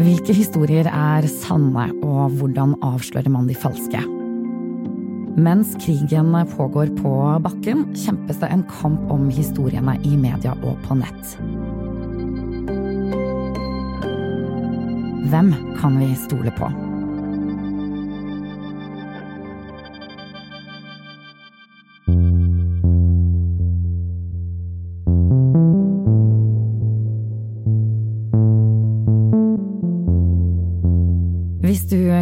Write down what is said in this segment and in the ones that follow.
Hvilke historier er sanne, og hvordan avslører man de falske? Mens krigen pågår på bakken, kjempes det en kamp om historiene i media og på nett. Hvem kan vi stole på?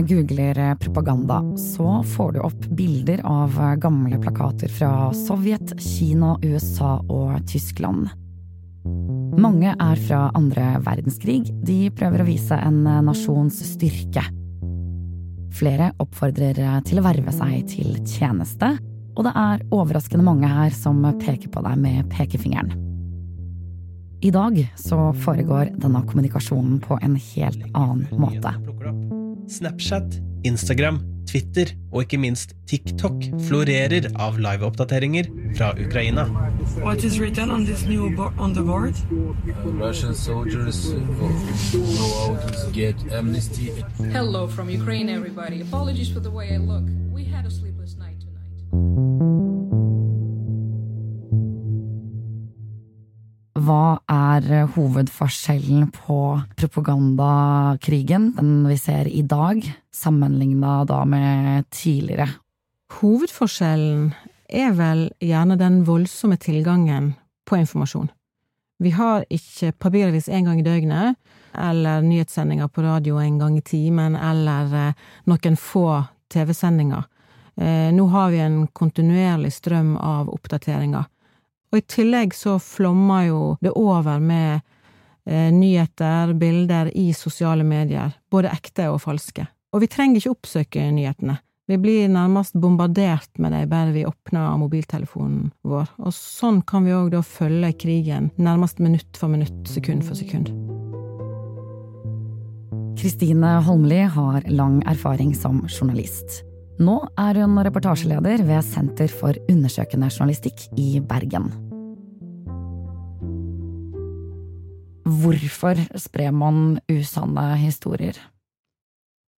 Googler propaganda, så får du opp bilder av gamle plakater fra Sovjet, Kina, USA og Tyskland. Mange er fra andre verdenskrig. De prøver å vise en nasjons styrke. Flere oppfordrer til å verve seg til tjeneste, og det er overraskende mange her som peker på deg med pekefingeren. I dag så foregår denne kommunikasjonen på en helt annen måte. Snapchat, Instagram, Twitter og ikke minst TikTok florerer av liveoppdateringer fra Ukraina. What is written on this new bo on the board? Russian soldiers go out and get amnesty. Hello from Ukraine, everybody. Apologies for the way I look. We had a sleepless night tonight. Hva er hovedforskjellen på propagandakrigen, den vi ser i dag, sammenligna da med tidligere? Hovedforskjellen er vel gjerne den voldsomme tilgangen på informasjon. Vi har ikke papiravis en gang i døgnet, eller nyhetssendinger på radio en gang i timen, eller eh, noen få TV-sendinger. Eh, Nå har vi en kontinuerlig strøm av oppdateringer. Og i tillegg så flommer jo det over med eh, nyheter, bilder i sosiale medier, både ekte og falske. Og vi trenger ikke oppsøke nyhetene. Vi blir nærmest bombardert med dem bare vi åpner mobiltelefonen vår, og sånn kan vi òg da følge krigen nærmest minutt for minutt, sekund for sekund. Kristine Holmli har lang erfaring som journalist. Nå er hun reportasjeleder ved Senter for undersøkende journalistikk i Bergen. Hvorfor sprer man usanne historier?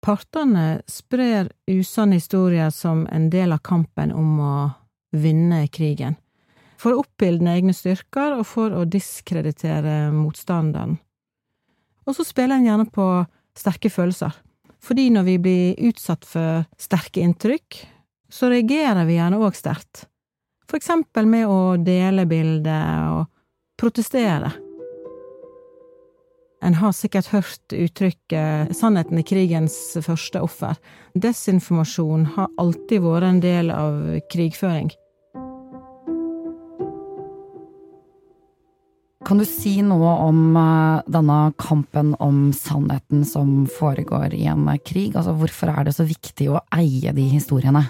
Partene sprer usanne historier som en del av kampen om å vinne krigen. For å oppildne egne styrker og for å diskreditere motstanderen. Og så spiller en gjerne på sterke følelser. Fordi når vi blir utsatt for sterke inntrykk, så reagerer vi gjerne òg sterkt. For eksempel med å dele bilder og protestere. En har sikkert hørt uttrykket 'sannheten er krigens første offer'. Desinformasjon har alltid vært en del av krigføring. Kan du si noe om eh, denne kampen om sannheten som foregår i en krig? Altså, hvorfor er det så viktig å eie de historiene?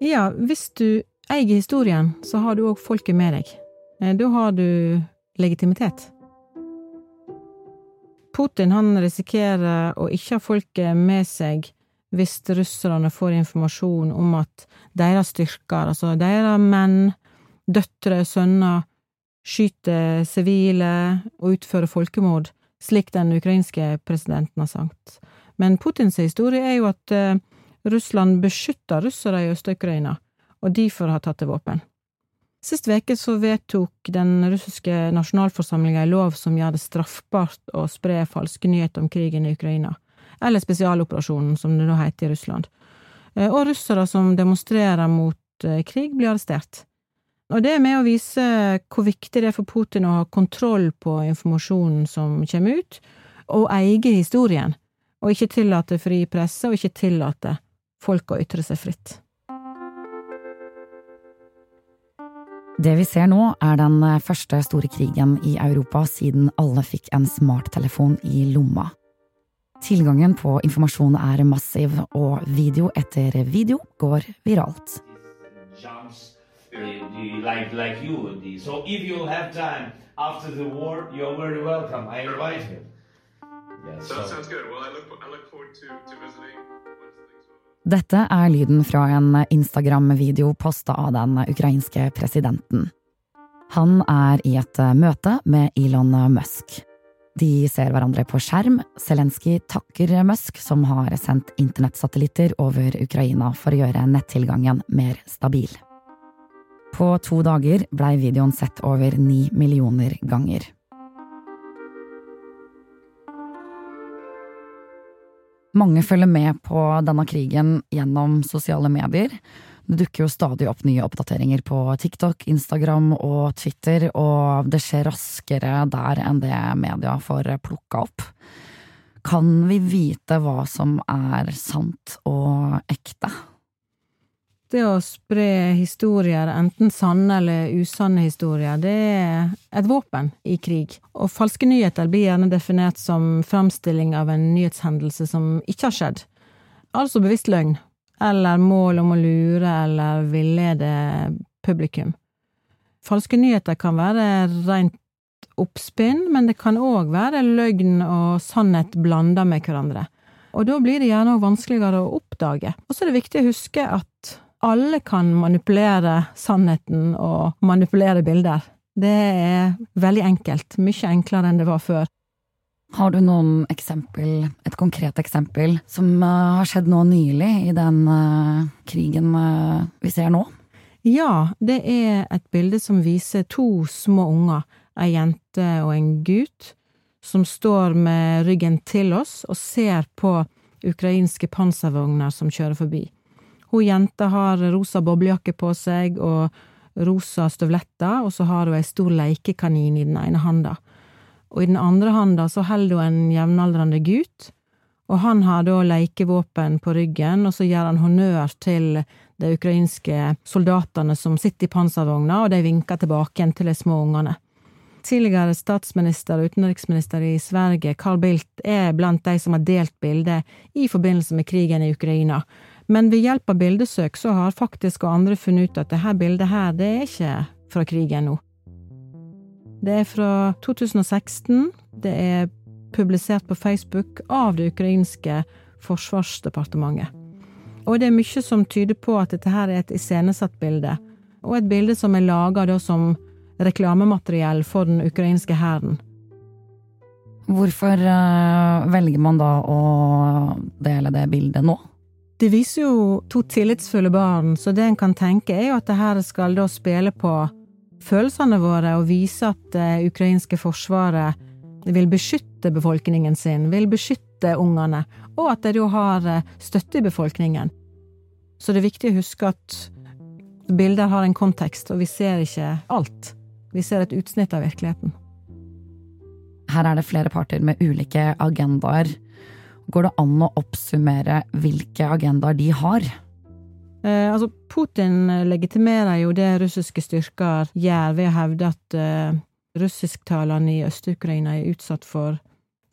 Ja, hvis du eier historien, så har du òg folket med deg. Eh, Da har du legitimitet. Putin han risikerer å ikke ha folket med seg hvis russerne får informasjon om at deres styrker, altså deres menn, døtre, sønner, skyter sivile og utfører folkemord, slik den ukrainske presidenten har sagt. Men Putins historie er jo at eh, Russland beskytter russere i Øst-Ukraina, og derfor har tatt til våpen. Sist veke så vedtok den russiske nasjonalforsamlinga en lov som gjør det straffbart å spre falske nyheter om krigen i Ukraina, eller spesialoperasjonen, som det da heter i Russland. Eh, Og russere som demonstrerer mot eh, krig, blir arrestert. Og det er med å vise hvor viktig det er for Putin å ha kontroll på informasjonen som kommer ut, og eie historien, og ikke tillate fri presse, og ikke tillate folk å ytre seg fritt. Det vi ser nå, er den første store krigen i Europa siden alle fikk en smarttelefon i lomma. Tilgangen på informasjon er massiv, og video etter video går viralt. jumps the, like like you the, so if you have time after the war you're very welcome i invite him yeah, So so, that sounds good. Well, I look I look forward to, to visiting. Dette er lyden fra en Instagram-video posta av den ukrainske presidenten. Han er i et møte med Elon Musk. De ser hverandre på skjerm. Zelenskyj takker Musk, som har sendt internettsatellitter over Ukraina for å gjøre nettilgangen mer stabil. På to dager blei videoen sett over ni millioner ganger. Mange følger med på denne krigen gjennom sosiale medier. Det dukker jo stadig opp nye oppdateringer på TikTok, Instagram og Twitter, og det skjer raskere der enn det media får plukka opp. Kan vi vite hva som er sant og ekte? Det å spre historier, enten sanne eller usanne historier, det er et våpen i krig. Og falske nyheter blir gjerne definert som framstilling av en nyhetshendelse som ikke har skjedd. Altså bevisst løgn, eller mål om å lure eller villede publikum. Falske nyheter kan være rent oppspinn, men det kan òg være løgn og sannhet blanda med hverandre. Og da blir det gjerne òg vanskeligere å oppdage. Og så er det viktig å huske at alle kan manipulere sannheten og manipulere bilder. Det er veldig enkelt, mye enklere enn det var før. Har du noen eksempel, et konkret eksempel, som uh, har skjedd nå nylig i den uh, krigen uh, vi ser nå? Ja, det er et bilde som viser to små unger, ei jente og en gutt, som står med ryggen til oss og ser på ukrainske panservogner som kjører forbi. Hun jenta har rosa boblejakke på seg og rosa støvletter, og så har hun ei stor leikekanin i den ene handa. Og i den andre handa så holder hun en jevnaldrende gutt, og han har da leikevåpen på ryggen, og så gjør han honnør til de ukrainske soldatene som sitter i panservogna, og de vinker tilbake igjen til de små ungene. Tidligere statsminister og utenriksminister i Sverige, Carl Bildt, er blant de som har delt bildet i forbindelse med krigen i Ukraina, men ved hjelp av bildesøk så har faktisk og andre funnet ut at dette bildet her, det er ikke fra krigen nå. Det er fra 2016. Det er publisert på Facebook av det ukrainske forsvarsdepartementet. Og det er mye som tyder på at dette her er et iscenesatt bilde, og et bilde som er laga som reklamemateriell for den ukrainske hæren. Hvorfor uh, velger man da å dele det bildet nå? Det viser jo to tillitsfulle barn, så det en kan tenke er jo at det her skal da spille på følelsene våre og vise at det ukrainske forsvaret vil beskytte befolkningen sin, vil beskytte ungene, og at de da har eh, støtte i befolkningen. Så det er viktig å huske at bilder har en kontekst, og vi ser ikke alt. Vi ser et utsnitt av virkeligheten. Her er det flere parter med ulike agendaer. Går det an å oppsummere hvilke agendaer de har? Eh, altså, Putin legitimerer jo det russiske styrker gjør ved å hevde at eh, russisktalerne i Øst-Ukraina er utsatt for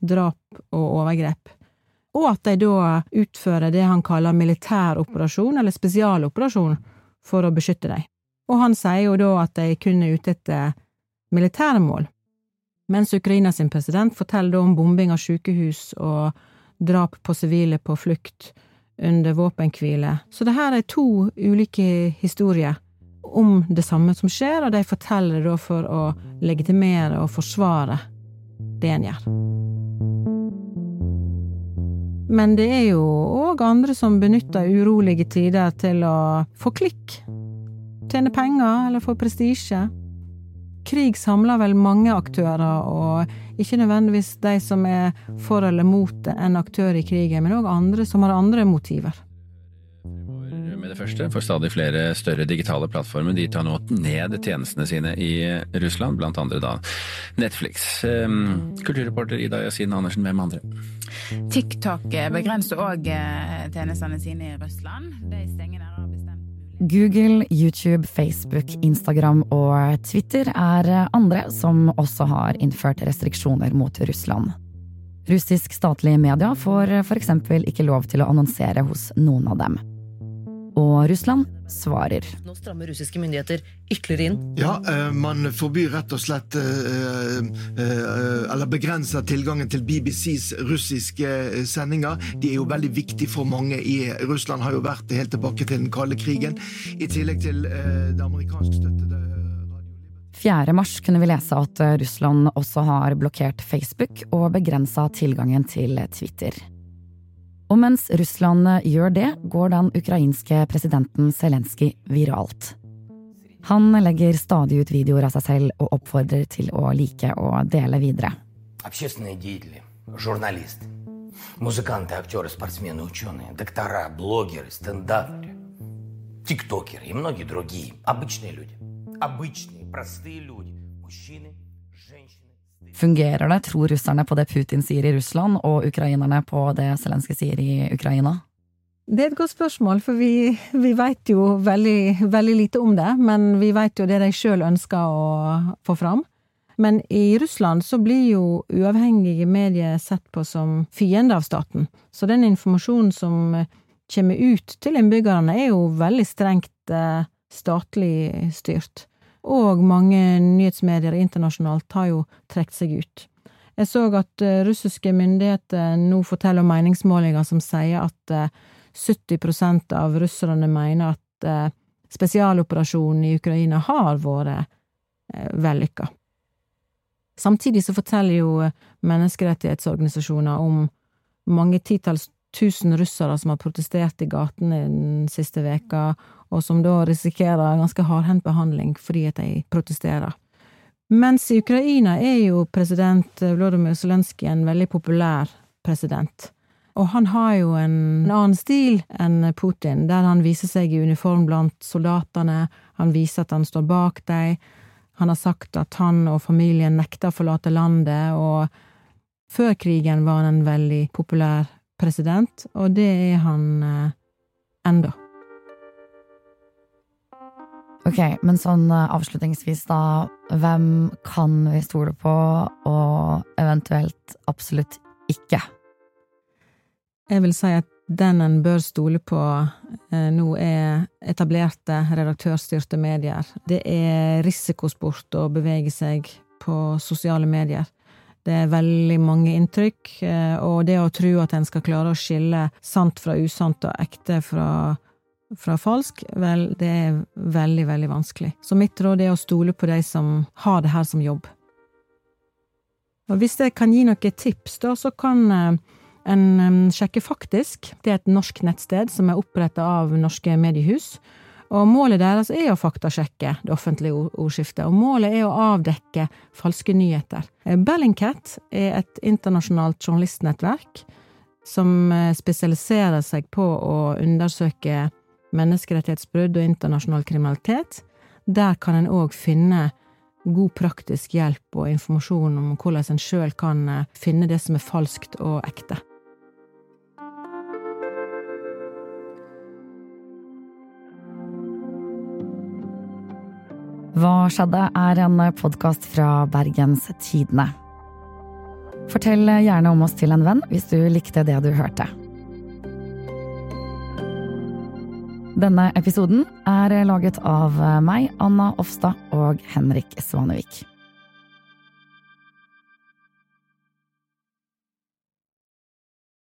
drap og overgrep, og at de da utfører det han kaller militæroperasjon, eller spesialoperasjon, for å beskytte dem. Og han sier jo da at de kun er ute etter militære mål, mens Ukraina sin president forteller da om bombing av sykehus og drap på sivile på flukt under våpenhvile. Så det her er to ulike historier om det samme som skjer, og de forteller da for å legitimere og forsvare det en gjør. Men det er jo òg andre som benytter urolige tider til å få klikk, tjene penger eller få prestisje. Krig samler vel mange aktører, og ikke nødvendigvis de som er for eller mot en aktør i krigen, men òg andre som har andre motiver. Med det første, for stadig flere større digitale plattformer de tar nå ned tjenestene sine i Russland, blant andre da Netflix. Kulturreporter Ida Yasin Andersen, hvem andre? TikTok begrenser òg eh, tjenestene sine i Russland. De stenger nærmere Google, YouTube, Facebook, Instagram og Twitter er andre som også har innført restriksjoner mot Russland. Russisk statlige media får f.eks. ikke lov til å annonsere hos noen av dem. Og Russland svarer. Nå strammer russiske myndigheter ytterligere inn. Ja, eh, man forbyr rett og slett eh, eh, Eller begrenser tilgangen til BBCs russiske sendinger. De er jo veldig viktige for mange i Russland, har jo vært helt tilbake til den kalde krigen. I tillegg til det amerikanske støttede 4. mars kunne vi lese at Russland også har blokkert Facebook og begrensa tilgangen til Twitter. Og mens Russland gjør det, går den ukrainske presidenten Zelenskyj viralt. Han legger stadig ut videoer av seg selv og oppfordrer til å like og dele videre Общественные деятели, журналисты, музыканты, актеры, спортсмены, ученые, доктора, блогеры, стендаперы, тиктокеры и многие другие. Обычные люди. Обычные, простые люди. Мужчины, женщины. Fungerer det, tror russerne på det Putin sier i Russland, og ukrainerne på det Zelenskyj sier i Ukraina? Det er et godt spørsmål, for vi, vi veit jo veldig, veldig, lite om det. Men vi veit jo det de sjøl ønsker å få fram. Men i Russland så blir jo uavhengige medier sett på som fiende av staten. Så den informasjonen som kommer ut til innbyggerne, er jo veldig strengt eh, statlig styrt. Og mange nyhetsmedier internasjonalt har jo trukket seg ut. Jeg så at eh, russiske myndigheter nå forteller om meningsmålinger som sier at eh, 70% av russerne mener at eh, spesialoperasjonen i Ukraina har vært eh, vellykka. Samtidig så forteller jo menneskerettighetsorganisasjoner om mange titalls tusen russere som har protestert i gatene den siste veka, og som da risikerer ganske hardhendt behandling fordi at de protesterer. Mens i Ukraina er jo president Vlodomyr Zelenskyj en veldig populær president. Og han har jo en annen stil enn Putin, der han viser seg i uniform blant soldatene, han viser at han står bak dem, han har sagt at han og familien nekter å forlate landet, og før krigen var han en veldig populær president, og det er han eh, enda. Ok, men sånn eh, avslutningsvis, da. Hvem kan vi stole på, og eventuelt absolutt ikke? Jeg vil si at den en bør stole på eh, nå, er etablerte redaktørstyrte medier. Det er risikosport å bevege seg på sosiale medier. Det er veldig mange inntrykk, eh, og det å tro at en skal klare å skille sant fra usant og ekte fra, fra falsk, vel, det er veldig, veldig vanskelig. Så mitt råd er å stole på de som har det her som jobb. Og hvis jeg kan gi noen tips, da, så kan eh, en sjekke Faktisk. Det er et norsk nettsted som er oppretta av norske mediehus. Og målet deres er å faktasjekke det offentlige ordskiftet, og målet er å avdekke falske nyheter. Eh, Bellingcat er et internasjonalt journalistnettverk som eh, spesialiserer seg på å undersøke menneskerettighetsbrudd og internasjonal kriminalitet. Der kan en òg finne god praktisk hjelp og informasjon om hvordan en sjøl kan eh, finne det som er falskt og ekte. Hva skjedde? er en podkast fra Bergens Tidende. Fortell gjerne om oss til en venn hvis du likte det du hørte. Denne episoden er laget av meg, Anna Offstad og Henrik Svanevik.